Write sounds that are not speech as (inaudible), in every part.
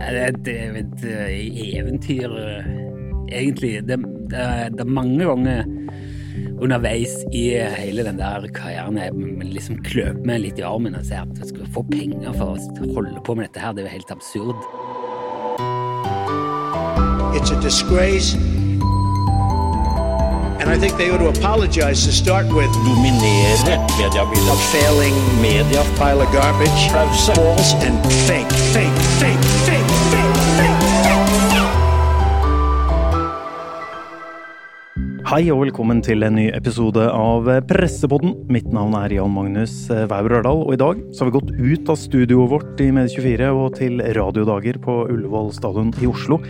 Det er et eventyr, egentlig. Det, det, det er mange ganger underveis i hele den der karrieren jeg liksom kløp meg litt i armen og ser at jeg skal få penger for å holde på med dette her. Det er jo helt absurd. It's a disgrace. And I think they ought to apologize to start with. dominere mediebildet. A failing Media pile of garbage. False and fake, fake, fake, fake. Hei og velkommen til en ny episode av Pressepodden. Mitt navn er Jan Magnus Wauer Ørdal, og i dag så har vi gått ut av studioet vårt i Medie24 og til radiodager på Ullevål stadion i Oslo.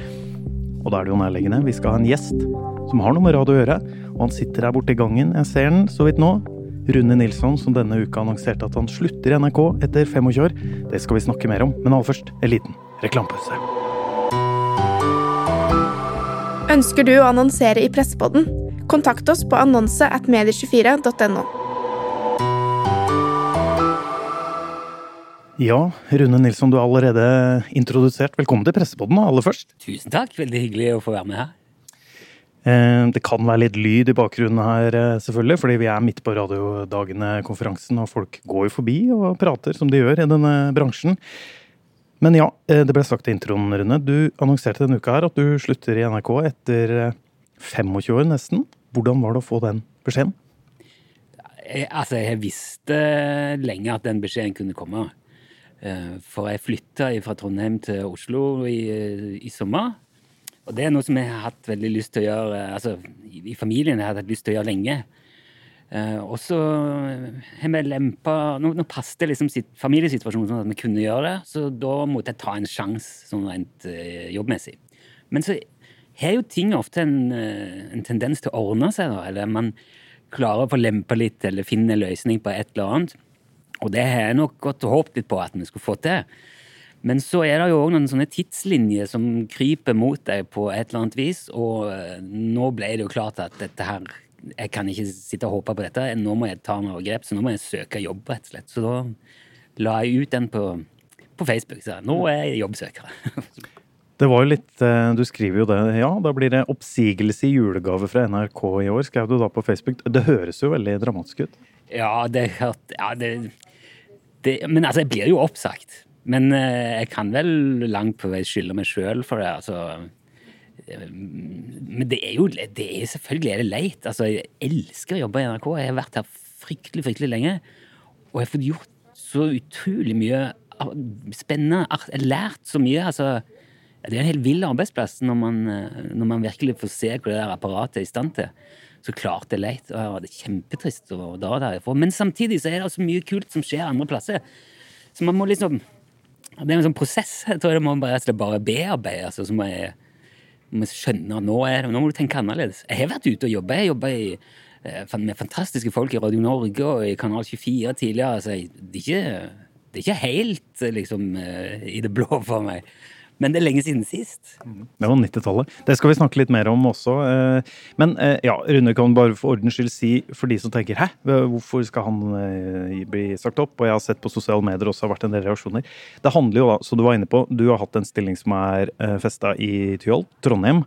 Og da er det jo nærliggende. Vi skal ha en gjest som har noe med radio å gjøre, og han sitter her borte i gangen. Jeg ser den så vidt nå. Rune Nilsson, som denne uka annonserte at han slutter i NRK etter 25 år. Det skal vi snakke mer om, men aller først en liten reklamepause. Ønsker du å annonsere i Pressepodden? Kontakt oss på annonse at medie24.no. Ja, Rune Nilsson, du er allerede introdusert. Velkommen til Pressepodden, aller først. Tusen takk. Veldig hyggelig å få være med her. Eh, Det kan være litt lyd i bakgrunnen her, eh, selvfølgelig, fordi vi er midt på Radiodagene-konferansen, og folk går jo forbi og prater som de gjør i denne bransjen. Men ja, eh, det ble sagt i introen, Rune. Du annonserte denne uka her at du slutter i NRK etter eh, 25 år nesten. Hvordan var det å få den beskjeden? Jeg, altså, jeg visste lenge at den beskjeden kunne komme. Eh, For jeg flytta fra Trondheim til Oslo i, i sommer. Og det er noe som jeg har hatt veldig lyst til å gjøre eh, altså i familien jeg har hatt lyst til å gjøre lenge. Eh, og så har vi lempa Nå, nå passet liksom familiesituasjonen sånn at vi kunne gjøre det, så da måtte jeg ta en sjanse sånn rent eh, jobbmessig. Men så har jo ting ofte en, eh, en tendens til å ordne seg, da. Eller man klarer å få lempa litt, eller finne løsning på et eller annet. Og det har jeg nok gått og håpet litt på at vi skulle få til. Men så er det jo òg noen sånne tidslinjer som kryper mot deg på et eller annet vis, og eh, nå ble det jo klart at dette her Jeg kan ikke sitte og håpe på dette, nå må jeg ta noe grep, så nå må jeg søke jobb, rett og slett. Så da la jeg ut den på, på Facebook. Så nå er jeg jobbsøkere. (laughs) Det var jo litt eh, Du skriver jo det. Ja, da blir det oppsigelse i julegave fra NRK i år, skrev du da på Facebook. Det høres jo veldig dramatisk ut. Ja, det hørte Ja, det, Men altså, jeg blir jo oppsagt. Men eh, jeg kan vel langt på vei skylde meg sjøl for det, altså. Eh, Men det er jo det er, Selvfølgelig er det leit. Altså, jeg elsker å jobbe i NRK. Jeg har vært her fryktelig, fryktelig lenge. Og jeg har fått gjort så utrolig mye spennende. Jeg har lært så mye. altså det er en helt vill arbeidsplass når man, eh, når man virkelig får se hva det der apparatet er i stand til. Så klart det er leit. og Det er kjempetrist å dra derifra. Men samtidig så er det så mye kult som skjer andre plasser. Så man må liksom Det er en sånn prosess. Jeg tror det må bare, og bare bearbeide. Altså, så må jeg, må skjønne at nå, er, det- nå må du tenke annerledes. Jeg har vært ute og jobba. Jeg jobba eh, med fantastiske folk i Radio Norge og i Kanal 24 tidligere. Altså, det, er ikke, det er ikke helt eh, liksom i det blå for meg. Men det er lenge siden sist. Det var 90-tallet. Det skal vi snakke litt mer om også. eh, Men eh, ja, Rune kan bare for ordens skyld si, for de som tenker 'hæ, hvorfor skal han eh, bli sagt opp?' Og jeg har sett på sosiale medier også har vært en del reaksjoner. Det handler jo da, som du var inne på, du har hatt en stilling som er festa i Tyholt, Trondheim.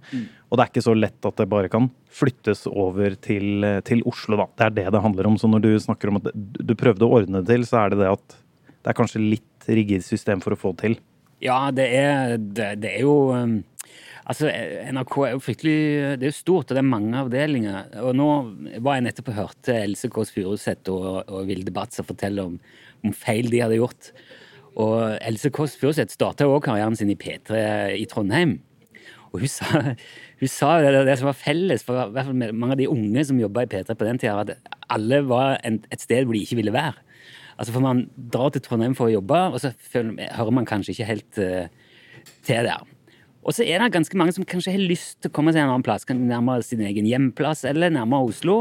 Og det er ikke så lett at det bare kan flyttes over til, til Oslo, da. Det er det det handler om. Så når du snakker om at du du prøvde å ordne det til, så er det det at det er kanskje litt rigid system for å få det til. Ja, det er, det, det er jo um, Altså, NRK er jo fryktelig Det er jo stort, og det er mange avdelinger. Og nå var jeg nettopp og hørte Else Kåss Furuseth og, og Vilde Batzer fortelle om, om feil de hadde gjort. Og Else Kåss Furuseth starta òg karrieren sin i P3 i Trondheim. Og hun sa, hun sa det, det som var felles for hvert fall mange av de unge som jobba i P3 på den tida, at alle var en, et sted hvor de ikke ville være. Altså For man drar til Trondheim for å jobbe, og så hører man kanskje ikke helt eh, til der. Og så er det ganske mange som kanskje har lyst til å komme seg en annen plass, nærmere sin egen hjemplass eller nærmere Oslo.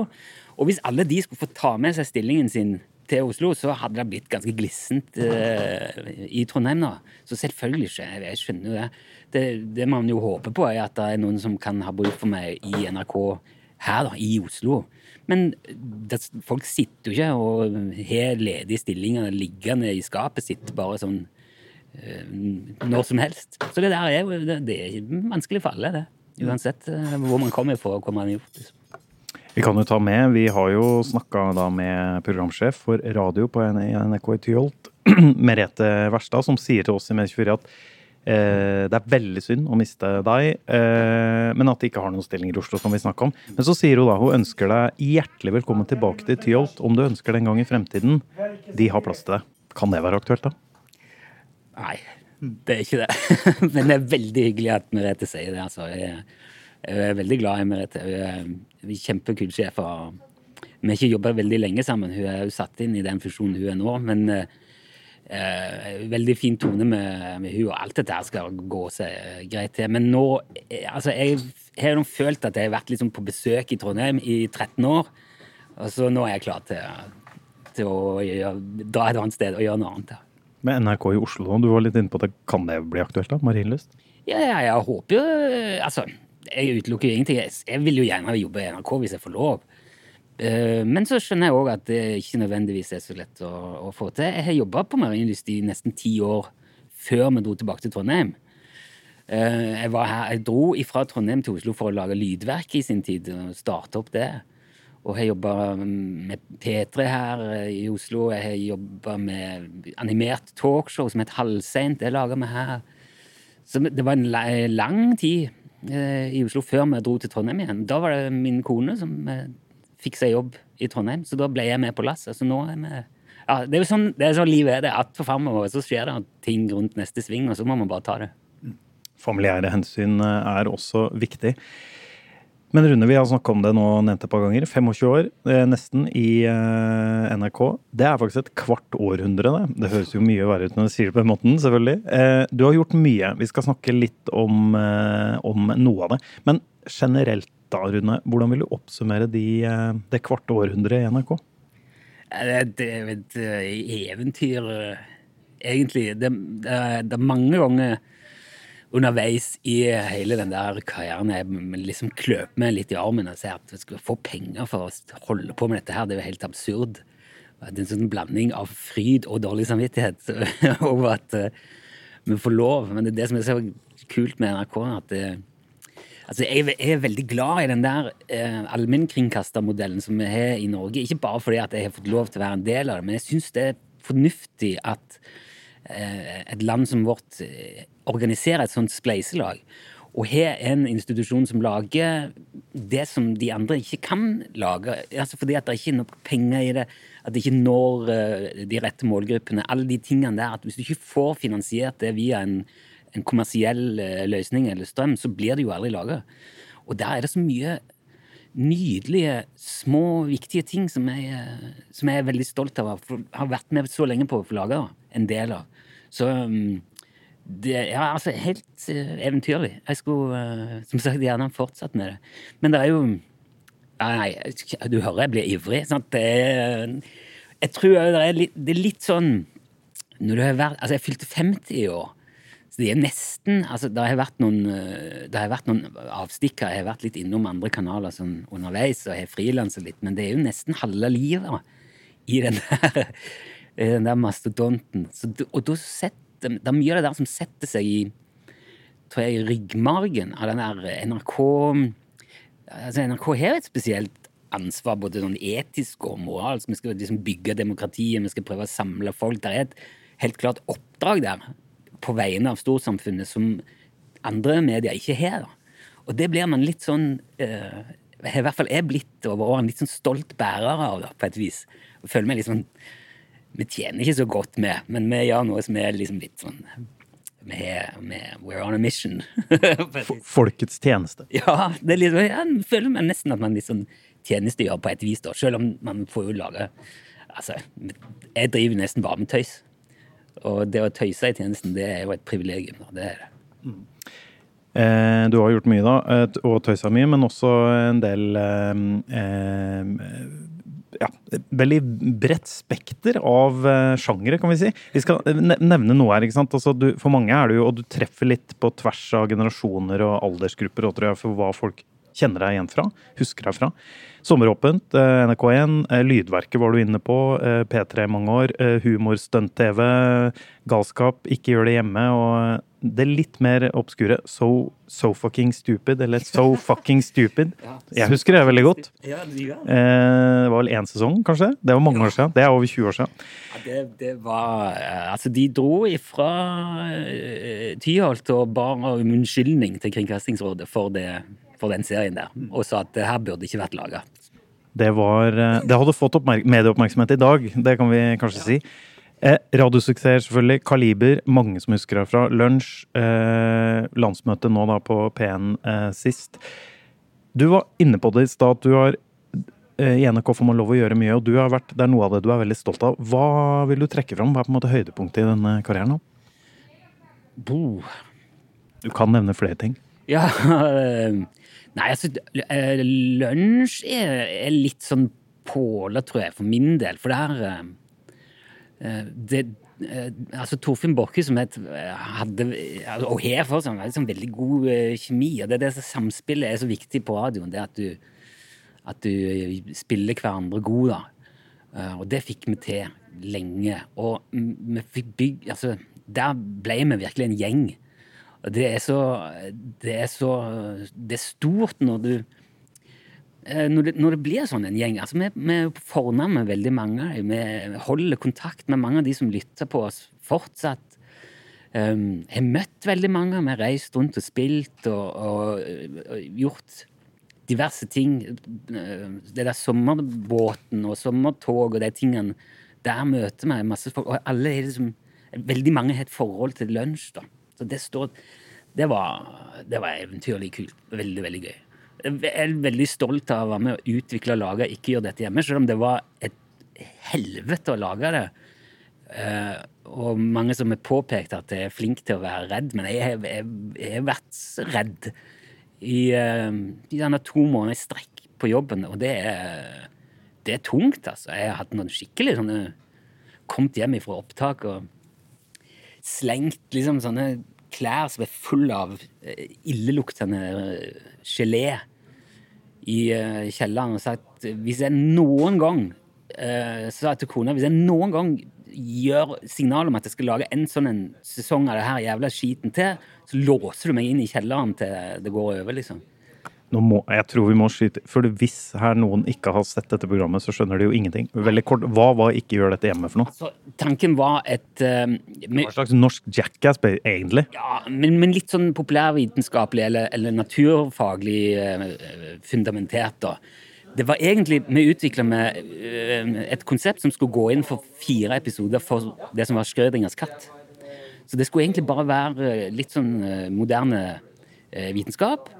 Og hvis alle de skulle få ta med seg stillingen sin til Oslo, så hadde det blitt ganske glissent uh, i Trondheim, da. Så selvfølgelig ikke. Jeg skjønner jo det. det. Det man jo håper på, er at det er noen som kan ha bruk for meg i NRK her, da, i Oslo. Men det, folk sitter jo ikke og har ledige stillinger liggende i skapet sitt bare sånn øh, når som helst. Så det der er jo det, det er vanskelig for alle, det. Uansett eh, hvor man kommer fra og hva man har gjort. Liksom. Vi kan jo ta med, vi har jo snakka med programsjef for radio på NRK i Tyholt, (clears throat) Merete Verstad, som sier til oss i Med24 at eh, det er veldig synd å miste deg, eh, men at de ikke har noen stillinger i Oslo, som vi om. Men så sier hun da hun ønsker deg hjertelig velkommen tilbake til Tyholt om du ønsker det en gang i fremtiden. De har plass til deg. Kan det være aktuelt, da? Nei, det er ikke det. (laughs) Men det er veldig hyggelig at Merete sier det. altså. Jeg, er veldig glad i Merete. Hun er kjempekul sjef. Vi har ikke jobba veldig lenge sammen. Hun er jo satt inn i den funksjonen hun er nå. Men eh, veldig fin tone med, med hun, og alt dette her skal gå seg greit til. Men nå eh, altså Jeg har nå følt at jeg har vært liksom på besøk i Trondheim i 13 år. Og så nå er jeg klar til, til å gjøre, dra et annet sted og gjøre noe annet. Ja. Med NRK i Oslo du var litt inne på at det. Kan det bli aktuelt, da? Marienlyst? Ja, ja, jeg håper jo Altså, jeg utelukker jo ingenting. Jeg- Jeg vil jo gjerne jobbe i NRK hvis jeg får lov. Eh, Men så skjønner jeg òg at det ikke nødvendigvis er så lett å, å få til. Jeg har jobba på Marienlyst i nesten ti år før vi dro tilbake til Trondheim. Eh, Jeg, her, jeg dro fra Trondheim til Oslo for å lage lydverk i sin tid og starte opp det. Og jeg jobba med P3 her eh, i Oslo. Jeg har jobba med animert talkshow som het Halvseint. Det laga vi her. Så det var en lang tid i Oslo før vi dro til Trondheim igjen. Da var det min kone som fikk seg jobb i Trondheim, så da ble jeg med på lasset. Så nå er vi ja, Det er jo sånn, det er sånn livet er. Det er for framover. Så skjer det ting rundt neste sving, og så må man bare ta det. Familiære hensyn eh, er også viktig. Men Rune, vi har snakka om det nå nevnte et par ganger. 25 år eh, nesten i eh, NRK. Det er faktisk et kvart århundre, det. Det høres jo mye verre ut når du sier det på den måten, selvfølgelig. Eh, du har gjort mye. Vi skal snakke litt om, om noe av det. Men generelt da, Rune, hvordan vil du oppsummere de, det kvarte århundret i NRK? Det, er et eventyr, egentlig. Det, det er mange ganger underveis i hele den der karrieren jeg liksom kløp meg litt i armen og ser at jeg skal få penger for å holde på med dette her. Det er jo helt absurd. Det er en sånn blanding av fryd og dårlig samvittighet (laughs) over at eh, vi får lov. Men det er det som er så kult med NRK, at det, Altså, jeg er- veldig glad i den der eh, allmennkringkastermodellen som vi har i Norge. Ikke bare fordi jeg har fått lov til å være en del av det, men jeg syns det er fornuftig at eh, et land som vårt eh, organiserer et sånt spleiselag. Og har en institusjon som lager det som de andre ikke kan lage. Altså fordi at det ikke er nok penger i det, at det ikke når eh, de rette målgruppene. Alle de tingene der. At hvis du ikke får finansiert det via en, en kommersiell eh, løsning eller strøm, så blir det jo aldri laga. Og der er det så mye nydelige, små, viktige ting som jeg, eh, som jeg er veldig stolt av å ha vært med så lenge på å få laga en del av. Så um, det er altså, helt eh, eventyrlig. Jeg skulle eh, som sagt gjerne fortsatt med det. Men det er jo Nei, du hører jeg blir ivrig. Sant? Det er, jeg tror det er litt, det er litt sånn når du har vært, altså Jeg fylte 50 i år. Så det er nesten altså Det har vært noen, eh, noen avstikker. Jeg har vært litt innom andre kanaler sånn underveis og har frilanset litt, men det er jo nesten halve livet i den der, i den der mastodonten. Så, og da setter, det er mye av det der som setter seg i tror jeg, ryggmargen av den der NRK altså NRK har et spesielt ansvar, både sånn etisk og moralsk. Vi skal liksom bygge demokratiet, vi skal prøve å samle folk. Det er et helt klart oppdrag der på vegne av storsamfunnet som andre medier ikke har. Og det blir man litt sånn eh, I hvert fall er blitt over årene litt sånn stolt bærer av, da, på et vis. Jeg føler meg litt sånn Vi tjener ikke så godt med, men vi gjør noe som er liksom litt sånn med, med, er, We're on a mission. (laughs) Folkets tjeneste. Ja, det er litt, jeg føler meg nesten at man liksom tjenestegjør på et vis, da. Selv om man får jo lage Altså, jeg driver nesten bare med tøys. Og det å tøyse i tjenesten, det er jo et privilegium. da. Det er det. Eh, du har gjort mye, da, eh, og tøysa mye, men også en del eh, eh, ja, veldig bredt spekter av eh, sjangere, kan vi si. Vi skal nevne noe her. ikke sant? Altså, du, for mange er du jo, og du treffer litt på tvers av generasjoner og aldersgrupper, og tror jeg, for hva folk kjenner deg igjen fra, husker deg fra. Sommeråpent, eh, NRK1, eh, Lydverket var du inne på, eh, P3 i mange år, eh, humor, stunt-TV, galskap, ikke gjør det hjemme, og det litt mer obskure So, so fucking stupid, eller So (laughs) fucking stupid. Jeg husker det veldig godt. Det var vel én sesong, kanskje? Det var mange år siden. Det er over 20 år siden. Det, det var Altså, de dro ifra Tyholt og bar om unnskyldning til Kringkastingsrådet for, det, for den serien der, og sa at det her burde ikke vært laga. Det, var, eh, det hadde fått medieoppmerksomhet i dag, det kan vi kanskje si. Eh, radiosuksess, selvfølgelig. Kaliber, mange som husker det fra. Lunsj. Eh, landsmøte nå da på P1 eh, sist. Du var inne på det i stad at du har eh, I NRK får man lov å gjøre mye, og du har vært, det er noe av det du er veldig stolt av. Hva vil du trekke fram? Hva er på en måte høydepunktet i denne karrieren? nå? Bo. Du kan nevne flere ting. Ja eh, Nei, altså eh, Lunsj er, er litt sånn påla, tror jeg, for min del. For der eh, eh, det, er altså Torfinn Borchhus som het, eh, hadde, og her for en liksom veldig god eh, kjemi. og det er det Samspillet er så viktig på radioen. det at du, at du eh, spiller hverandre god. da. Eh, og det fikk vi til lenge. Og vi fikk bygg, altså, der ble vi virkelig en gjeng. Det er så Det er så Det er stort når du eh, når det, når det blir sånn en gjeng altså Vi, vi med veldig mange. Vi holder kontakt med mange av de som lytter på oss fortsatt. Um, jeg har møtt veldig mange. Vi har reist rundt og spilt og, og, og gjort diverse ting. Eh, Det der sommerbåten og sommertog og de tingene. Der møter vi masse folk. Og alle liksom Veldig mange har et forhold til lunsj, da. Så det står Det var, det var eventyrlig kult. Veldig, veldig gøy. Jeg er veldig stolt av å være med å utvikle og lage Ikke gjør dette hjemme, selv om det var et helvete å lage det. Eh, og mange som har påpekt at jeg er flink til å være redd, men jeg, har vært redd i, uh, i denne to måneder i strekk på jobben, og det er, det er tungt, altså. Jeg har hatt noen skikkelig sånne Kommet hjem fra opptak og slengt liksom sånne klær som er full av eh, illeluktende eh, gelé i eh, kjelleren og sagt hvis jeg noen gang så sa jeg til kona hvis jeg noen gang gjør signal om at jeg skal lage en sånn en sesong av det her jævla skiten til, så låser du meg inn i kjelleren til det går over, liksom. Må, jeg tror vi må skyte For hvis her noen ikke har sett dette programmet, så skjønner de jo ingenting. Veldig kort, Hva var Ikke gjør dette hjemme for noe? Så tanken var et uh, med- Hva slags norsk jackass, egentlig? Ja, men, men litt sånn populærvitenskapelig eller, eller naturfaglig uh, fundamentert, da. Det var egentlig Vi utvikla med eh, et konsept som skulle gå inn for fire episoder for det som var Schrødingers katt. Så det skulle egentlig bare være litt sånn moderne vitenskap,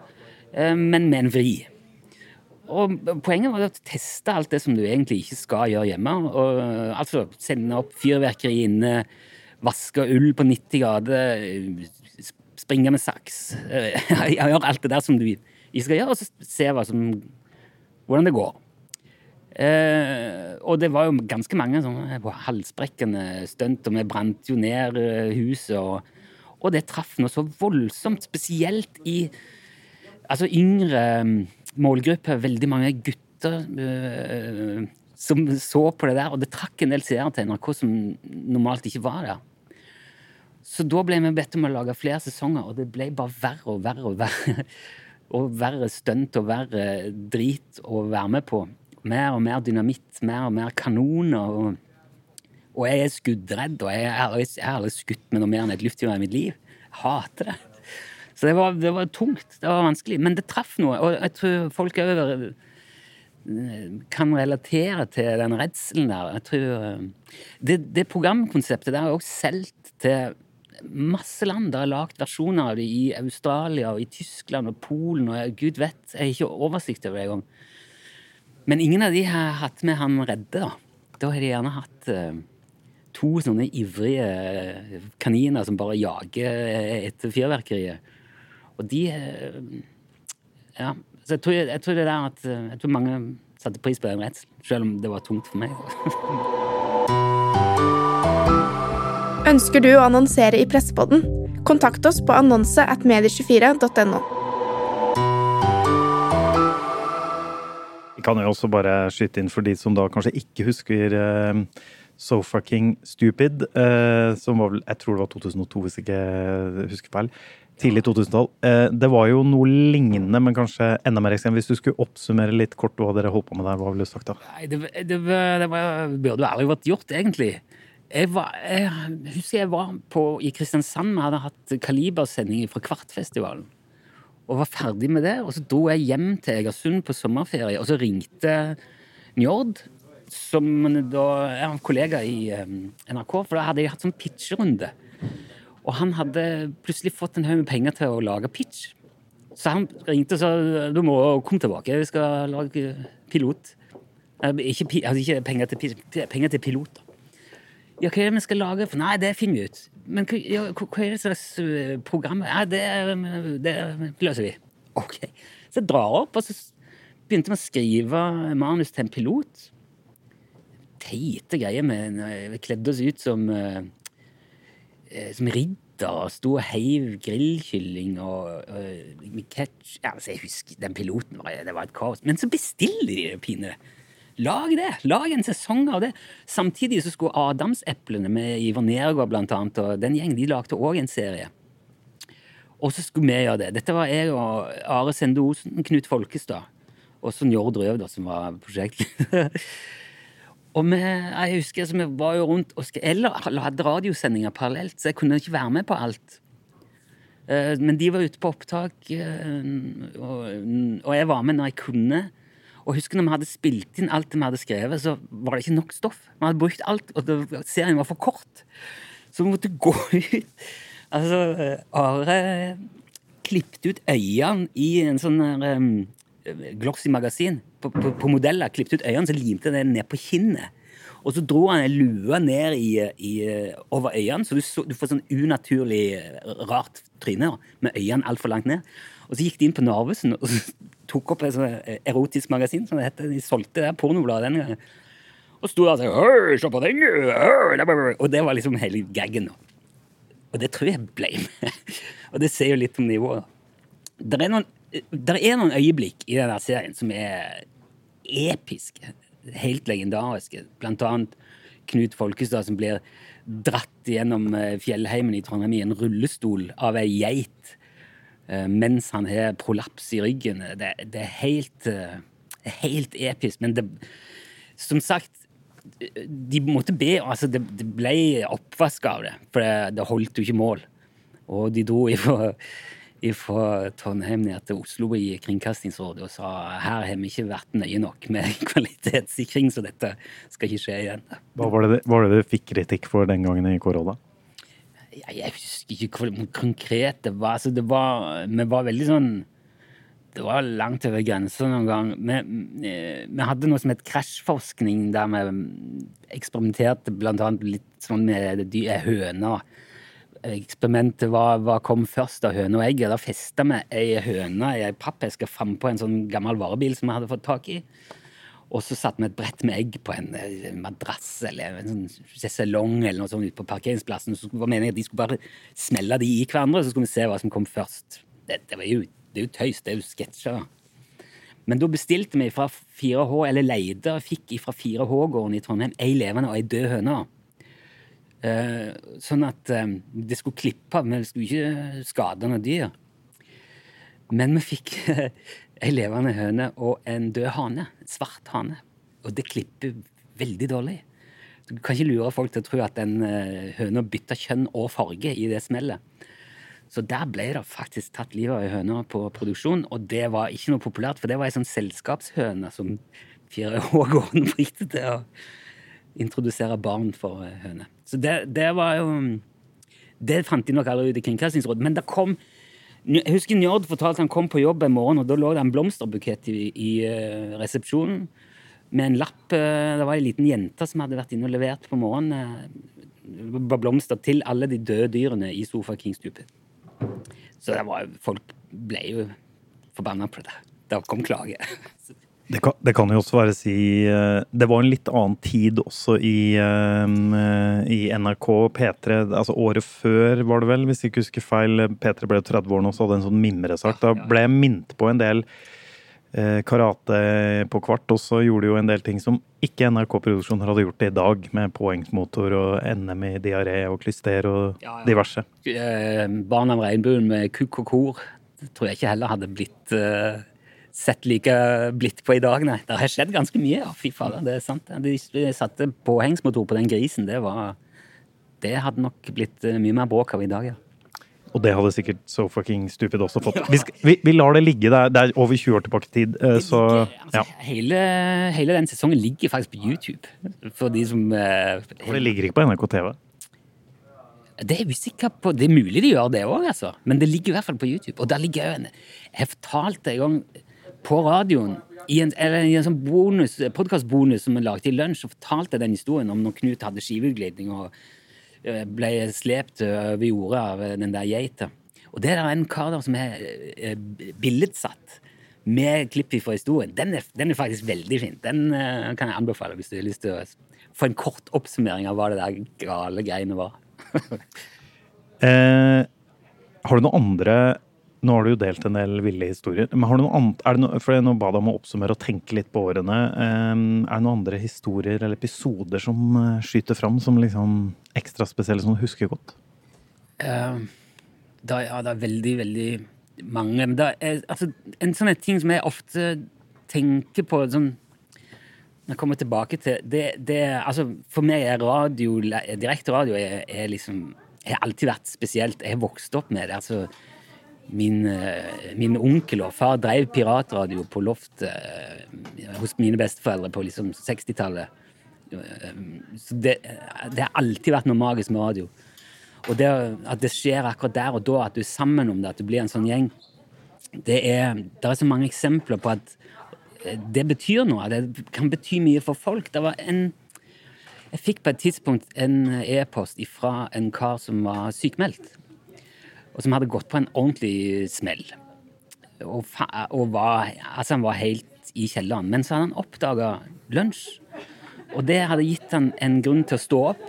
men med en vri. Og poenget var å teste alt det som du egentlig ikke skal gjøre hjemme. Og, eh, altså sende opp fyrverkeri inne, vaske ull på 90 grader, eh, springe med saks. eh, (laughs) Gjøre alt det der som du ikke skal gjøre, og så se som, hvordan det går. Eh, og det var jo ganske mange sånne halsbrekkende stunt, og vi brant jo ned eh, huset. Og, og det traff noe så voldsomt, spesielt i altså yngre målgruppe, målgrupper. Veldig mange gutter eh, som så på det der, og det trakk en del seere til NRK som normalt ikke var der. Så da ble vi bedt om å lage flere sesonger, og det ble bare verre og verre og verre. (laughs) Og verre stunt og verre drit å være med på. Mer og mer dynamitt, mer og mer kanoner. Og, og jeg er skuddredd, og jeg har aldri skutt med noe mer enn et luftgevær i mitt liv. Jeg hater det. Så det var, det var tungt, det var vanskelig. Men det traff noe, og jeg tror folk over kan relatere til den redselen der. Jeg tror eh, Det, det programkonseptet der er også solgt til masse land. Det er lagd versjoner av det i Australia og i Tyskland og Polen og gud vet. Jeg har ikke oversikt over det engang. Men ingen av de har hatt med han redde, da. Har de gjerne hatt eh, to sånne ivrige eh, kaniner som bare jager etter fyrverkeriet. Og de eh, Ja. Så jeg tror, jeg tror det der at eh, Jeg tror mange satte pris på den redselen, selv om det var tungt for meg. (laughs) Ønsker du å annonsere i Pressepodden? Kontakt oss på annonse at medie24.no. Vi kan jo også bare skyte inn for de som da kanskje ikke husker eh, Sofa King Stupid, eh, som var vel Jeg tror det var 2002, hvis jeg ikke husker feil. Tidlig 2000-tall. Eh, det var jo noe lignende, men kanskje enda mer ekstremt. Hvis du skulle oppsummere litt kort hva dere holdt på med der, hva ville du sagt da? Nei, det, det, det burde aldri vært gjort, egentlig. Jeg, var, jeg husker jeg var på, i Kristiansand. Vi hadde hatt kalibersending fra Kvartfestivalen. Og var ferdig med det. Og så dro jeg hjem til Egersund på sommerferie, og så ringte Njord, som da er en kollega i eh, NRK, for da hadde jeg hatt sånn pitcherunde. Og han hadde plutselig fått en haug med penger til å lage pitch. Så han ringte og sa du må komme tilbake, vi skal lage pilot. Eh, Ikke, altså ikke penger, til, penger til pilot. Ja, hva er det vi skal lage? For nei, det finner vi ut. Men hva, ja, hva er det slags eh, program? Ja, det, det løser vi. Ok. Så jeg drar opp, og så begynte vi å skrive manus til en pilot. Teite greier. Vi kledde oss ut som eh, eh, som ridder og sto og heiv grillkylling og, og med ketsj Ja, altså, jeg husker den piloten, var, det var et kaos. Men så bestiller de det. Lag det! Lag en sesong av det. Samtidig så skulle Adamseplene med Iver Nergård blant annet, og den gjengen, de lagde òg en serie. Og så skulle vi gjøre det. Dette var jeg og Are Sende Osen, Knut Folkestad, og så Njord Røv, da, som var prosjektleder. (laughs) Og vi, jeg husker altså, vi var jo rundt og hadde radiosendinger parallelt, så jeg kunne ikke være med på alt. Eh, Men de var ute på opptak, eh, og, jeg var med når jeg kunne. Og husker når vi hadde spilt inn alt det vi hadde skrevet, så var det ikke nok stoff. Vi hadde brukt alt, og serien var for kort. Så vi måtte (laughs) gå ut. Altså, Are klippet ut øynene i en sånn um, glossy magasin på, på, på modeller. Klippet ut øynene, så limte det ned på kinnet. Og så dro han en lue ned i, i, over øynene, så du, så du får sånn unaturlig eh, rart tryne med øynene altfor langt ned. Og så gikk de inn på Narvesen og tok opp et sånt eh, erotisk magasin, som det heter. De solgte det pornobladet den gangen. Og sto der og sa på den! Og det var liksom hele gaggen. Og det tror jeg ble med. (laughs) Og det sier jo litt om nivået. Det er noen, der er noen øyeblikk i denne serien som er episke. Helt legendariske. Blant annet Knut Folkestad som blir dratt gjennom eh, fjellheimen i Trondheim i en rullestol av ei geit eh, mens han har prolaps i ryggen. Det, det er helt, eh, helt episk. Men det, som sagt, de måtte be altså det, det ble oppvask av det, for det, holdt jo ikke mål. Og de dro ifra, ifra Trondheim ned til Oslo i Kringkastingsrådet og sa her har vi ikke vært nøye nok med (laughs) kvalitetssikring, så dette skal ikke skje igjen. Hva var det hva var det dere fikk kritikk for den gangen i korona? Jeg, husker ikke hvor konkret det var. Altså, det var. Vi var veldig sånn Det var langt over grensa noen gang. Vi, eh, vi hadde noe som het krasjforskning, der vi eksperimenterte annet litt sånn med høner. Eksperimentet var hva kom først av høne og egg. Da festa vi ei høne i ei pappeske frampå en sånn gammel varebil som vi hadde fått tak i. Og så satte vi et brett med egg på en eh, madrass eller en sånn sjeselong eller noe sånt ute på parkeringsplassen. Så var meningen at de skulle bare smelle de i hverandre, så skulle vi se hva som kom først. Det, det, jo, det er jo tøys, det er jo sketsjer. Men da bestilte vi fra 4H, eller leide fikk fra 4H-gården i Trondheim ei levende og ei død høne. Eh, sånn at eh, det skulle klippe, men det skulle ikke skade noe dyr. Men vi fikk (laughs) ei levende høne og en død hane. Svart hane. Og det klipper veldig dårlig. Du kan ikke lure folk til å tro at den eh, høna bytta kjønn og farge i det smellet. Så der ble det faktisk tatt livet av ei høne på produksjon, og det var ikke noe populært, for det var ei sånn selskapshøne som 4H-gården (laughs) brukte til å introdusere barn for høner. Så det, det var jo Det fant de nok aldri ut i Kringkastingsrådet, men det kom jeg husker Njord fortalte han kom på jobb en morgen, og da lå det en blomsterbukett i, i eh, resepsjonen med en lapp. eh, Det var ei liten jente som hadde vært inne og levert på morgenen. eh, var blomster til alle de døde dyrene i Sofa King-stupet. Så det var, folk ble jo forbanna på det. Det kom klage. (laughs) Det kan, det kan jo også være å si eh, Det var en litt annen tid også i, eh, i NRK P3. Altså året før, var det vel, hvis jeg ikke husker feil. P3 ble jo 30 år nå, så hadde en sånn mimresak. Da ble jeg minnet på en del eh, karate på kvart også, gjorde jo en del ting som ikke NRK-produksjoner hadde gjort i dag, med påhengsmotor og NM i diaré og klyster og Ja, ja. diverse. Eh, Barn av regnbuen med kukk og kor tror jeg ikke heller hadde blitt eh, sett like blitt på i dag, nei. Det har skjedd ganske mye, ja. Fy fader, det er sant. De, satte påhengsmotor på den grisen. Det var Det hadde nok blitt eh, mye mer bråk av i dag, ja. Og det hadde sikkert So Fucking Stupid også fått. (laughs) Vi, skal, vi, vi lar det ligge. Det er, det er over 20 år tilbake i tid, eh, så Altså, ja. hele, hele den sesongen ligger faktisk på YouTube. For de som eh, For det ligger ikke på NRK TV. Det er usikker på. Det er mulig de gjør det òg, altså. Men det ligger i hvert fall på YouTube. Og der ligger jo en Jeg fortalte en gang på radioen i en, i en sånn bonus, podkastbonus som vi lagde i lunsj, så fortalte den historien om når Knut hadde skiveutglidning og eh, ble slept over jordet av den der geita. Og det er en kar der som er eh, billedsatt med klipp fra historien. Den er, den er faktisk veldig fin. Den eh, kan jeg anbefale hvis du har lyst til å få en kort oppsummering av hva det der gale greiene var. (laughs) Eh, har du noen andre Nå har du jo delt en del ville historier. Men har du noe annet, er det noe, for Nå ba jeg om å oppsummere og tenke litt på årene. Eh, er det noen andre historier eller episoder som eh, skyter fram som liksom ekstra spesielle, som du husker godt? Eh, da, ja, det er veldig, veldig mange. Det er altså, en sånn ting som jeg ofte tenker på sånn, Når jeg kommer tilbake til det, det altså, For meg er radio, direkte radio er, er liksom har alltid vært spesielt. Jeg har vokst opp med det. altså Min, eh, min onkel og far drev piratradio på loftet eh, hos mine besteforeldre på liksom 60-tallet. Eh, Så det, det har alltid vært noe magisk med radio. Og det at det skjer akkurat der og da, at du er sammen om det, at du blir en sånn gjeng, det er, det er så mange eksempler på at det betyr noe. Det kan bety mye for folk. Det var en Jeg fikk på et tidspunkt en e-post fra en kar som var sykemeldt, og som hadde gått på en ordentlig smell. Og, og var, altså han var helt i kjelleren. Men så hadde han oppdaga lunsj, og det hadde gitt han en grunn til å stå opp.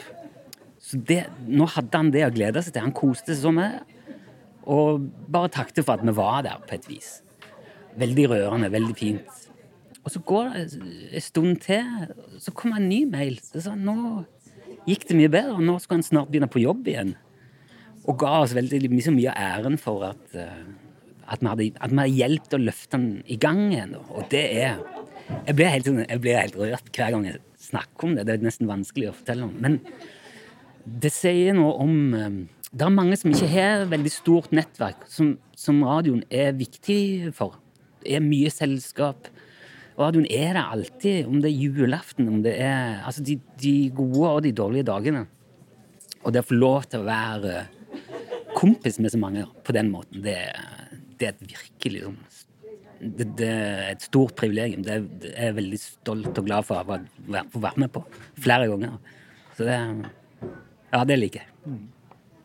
Så det, nå hadde han det å glede seg til. Han koste seg sånn med. Og bare takket for at vi var der, på et vis. Veldig rørende, veldig fint. Og så går det en stund til, så kommer en ny mail. Så sa nå gikk det mye bedre, og nå skal han snart begynne på jobb igjen. Og ga oss veldig liksom, mye av æren for at, eh, at vi hadde, at hadde hjulpet å løfte den i gang igjen. Og det er Jeg blir helt, sånn- jeg blir helt rørt hver gang jeg snakker om det. Det er nesten vanskelig å fortelle om. Men det sier noe om eh, Det er mange som ikke har veldig stort nettverk, som, som radioen er viktig for. Det er mye selskap. Radioen er der alltid, om det er julaften, om det er Altså de, de gode og de dårlige dagene. Og det å få lov til å være kompis med så mange på den måten, det, det er et virkelig sånn det, det er et stort privilegium. Det er, jeg veldig stolt og glad for å få være med på flere ganger. Så det Ja, det liker jeg.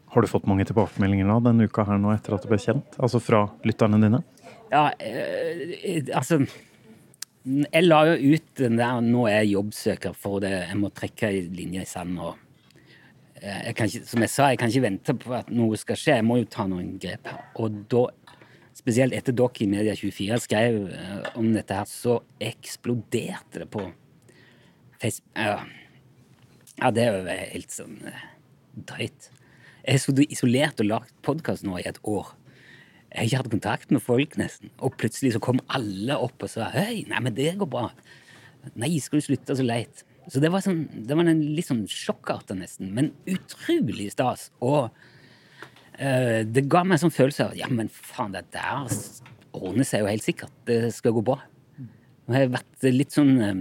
Har du fått mange tilbakemeldinger nå denne uka her nå etter at du ble kjent? Altså fra lytterne dine? Ja, eh, altså Jeg la jo ut den der 'nå er jeg jobbsøker' for det. Jeg må trekke ei linje i sanden. og jeg kan ikke, Som jeg sa, jeg kan ikke vente på at noe skal skje. Jeg må jo ta noen grep. Og da, spesielt etter dere i Media24 skrev eh, om dette her, så eksploderte det på Facebook. Ja, det er jo helt sånn eh, drøyt. Jeg sittet isolert og lagd podkast nå i et år. Jeg har ikke hatt kontakt med folk, nesten. Og plutselig så kom alle opp og sa Hei, nei, men det går bra. Nei, skal du slutte så leit? Så det var, sånn, det var en litt sånn sjokkart, nesten. Men utrolig stas. Og uh, det ga meg en sånn følelse av ja, men faen, det der ordner seg jo helt sikkert. Det skal gå bra. Jeg har vært litt sånn eh,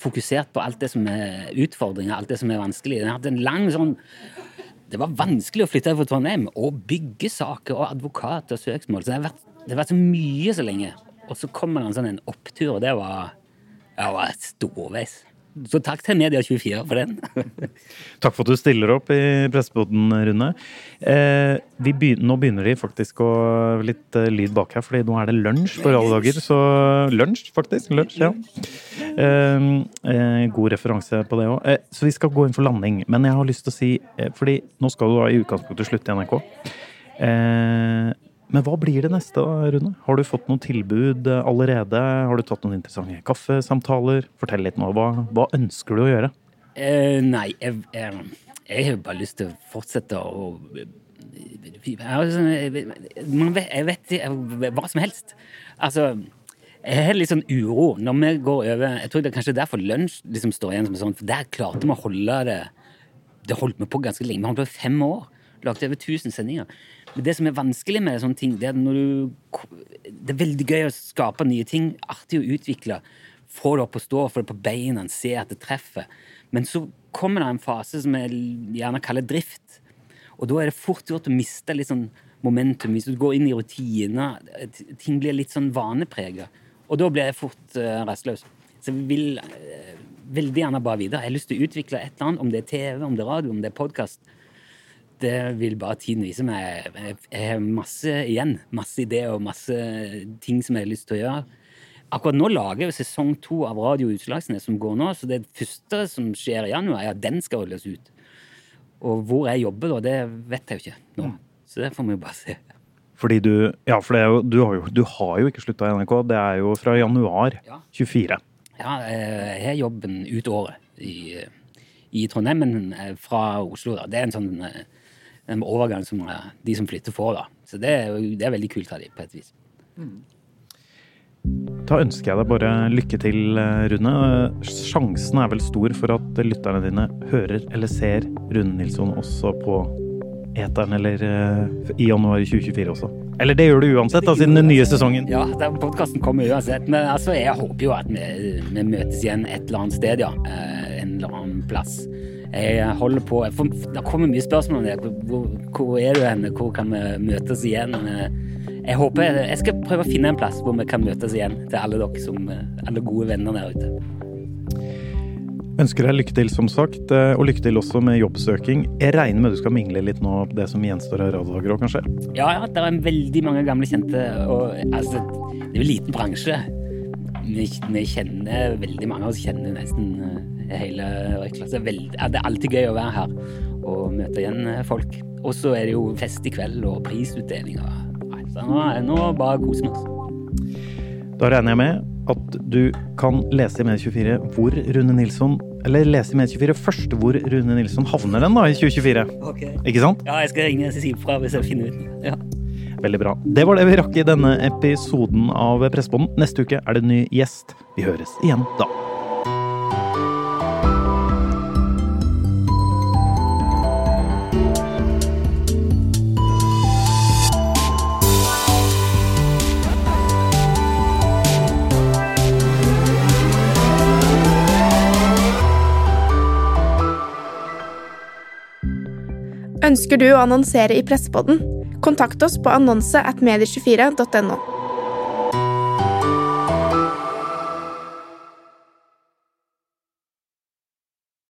fokusert på alt det som er utfordringer, alt det som er vanskelig. Jeg har hatt en lang sånn det var vanskelig å flytte fra Trondheim og bygge saker og advokat og søksmål. Så det har vært, det har vært så mye så lenge. Og så kommer det en sånn en opptur, og det var, det var storveis. Så takk til Media24 for den. (laughs) Takk for at du stiller opp i Presseboden, Rune. Eh, vi begyn nå begynner de faktisk å litt eh, lyd bak her, fordi nå er det lunsj for alle dager. Så lunsj, faktisk. Lunsj, ja. Eh, eh, god referanse på det òg. Eh, så vi skal gå inn for landing. Men jeg har lyst til å si, eh, fordi nå skal du da i utgangspunktet slutte i NRK. Eh, Men hva blir det neste, da, Rune? Har du fått noen tilbud eh, allerede? Har du tatt noen interessante kaffesamtaler? Fortell litt nå. Hva, hva ønsker du å gjøre? Eh, nei, jeg, jeg, jeg har bare lyst til å fortsette å jeg, sånn- vet- jeg vet hva som helst. Altså, jeg har litt sånn uro når vi går over Jeg tror det er kanskje derfor lunsj liksom står igjen som sånn, for der klarte vi å holde det Det holdt vi på ganske lenge. Vi holdt på fem år. Lagde over 1000 sendinger. Det som er vanskelig med sånne ting, det er når du Det er veldig gøy å skape nye ting. Artig å utvikle. Få det opp å stå, få det på beina, se at det treffer. Men så kommer det en fase som jeg gjerne kaller drift. Og da er det fort gjort å miste litt sånn momentum. Hvis du går inn i rutiner, ting blir litt sånn vaneprega. Og da blir jeg fort uh, rastløs. Så jeg vil uh, veldig gjerne bare videre. Jeg har lyst til å utvikle et eller annet, om det er TV, om det er radio, om det er podkast. Det vil bare tiden vise meg. Jeg har masse igjen. Masse ideer og masse ting som jeg har lyst til å gjøre. Akkurat nå lager jeg sesong to av Radio Utslagsnes som går nå, så det første som skjer i januar, er at den skal holdes ut. Og hvor jeg jobber da, det vet jeg jo ikke nå. Så det får vi jo bare se. Fordi du Ja, for det jo, du, har jo, du har jo ikke slutta i NRK. Det er jo fra januar Ja. 24. Ja, eh, jeg har jobben ut året i, i Trondheim, men eh, fra Oslo. da. Det er en sånn en overgang som eh, de som flytter, får. da. Så det er, det er veldig kult av de på et vis. Da ønsker jeg deg bare lykke til, eh, Rune. Sjansen er vel stor for at lytterne dine hører eller ser Rune Nilsson også på eteren, eller eh, i januar 2024 også. Eller det gjør du uansett, da, siden den nye sesongen. Ja, podkasten kommer uansett. Men altså, jeg håper jo at vi, vi møtes igjen et eller annet sted, ja. En eller annen plass. Jeg holder på får, Det kommer mye spørsmål om det. Hvor, hvor er du henne? Hvor kan vi møtes igjen? Eh, Jeg håper Jeg skal prøve å finne en plass hvor vi kan møtes igjen, til alle dere som eh, alle gode venner der ute. Ønsker deg lykke til, som sagt, eh, og lykke til også med jobbsøking. Jeg regner med du skal mingle litt nå på det som gjenstår av radiodager òg, kanskje? Ja, ja, det er veldig mange gamle kjente. Og altså, det er jo en liten bransje. Vi, vi kjenner veldig mange av oss kjenner nesten hele Røykla. Det er, veldig, ja, det er alltid gøy å være her og møte igjen eh, folk. Og så er det jo fest i kveld og prisutdeling. Så nå, nå bare koser vi oss. Da regner jeg med at du kan lese i Medie24 hvor Rune Nilsson Eller lese i Medie24 først hvor Rune Nilsson havner den da i 2024. Ikke sant? Ja, jeg skal ringe og si ifra hvis jeg finner ut noe. Ja. Veldig bra. Det var det vi rakk i denne episoden av Pressepodden. Neste uke er det en ny gjest. Vi høres igjen da. Ønsker du å annonsere i Pressepodden? Kontakt oss på annonse at medie24.no.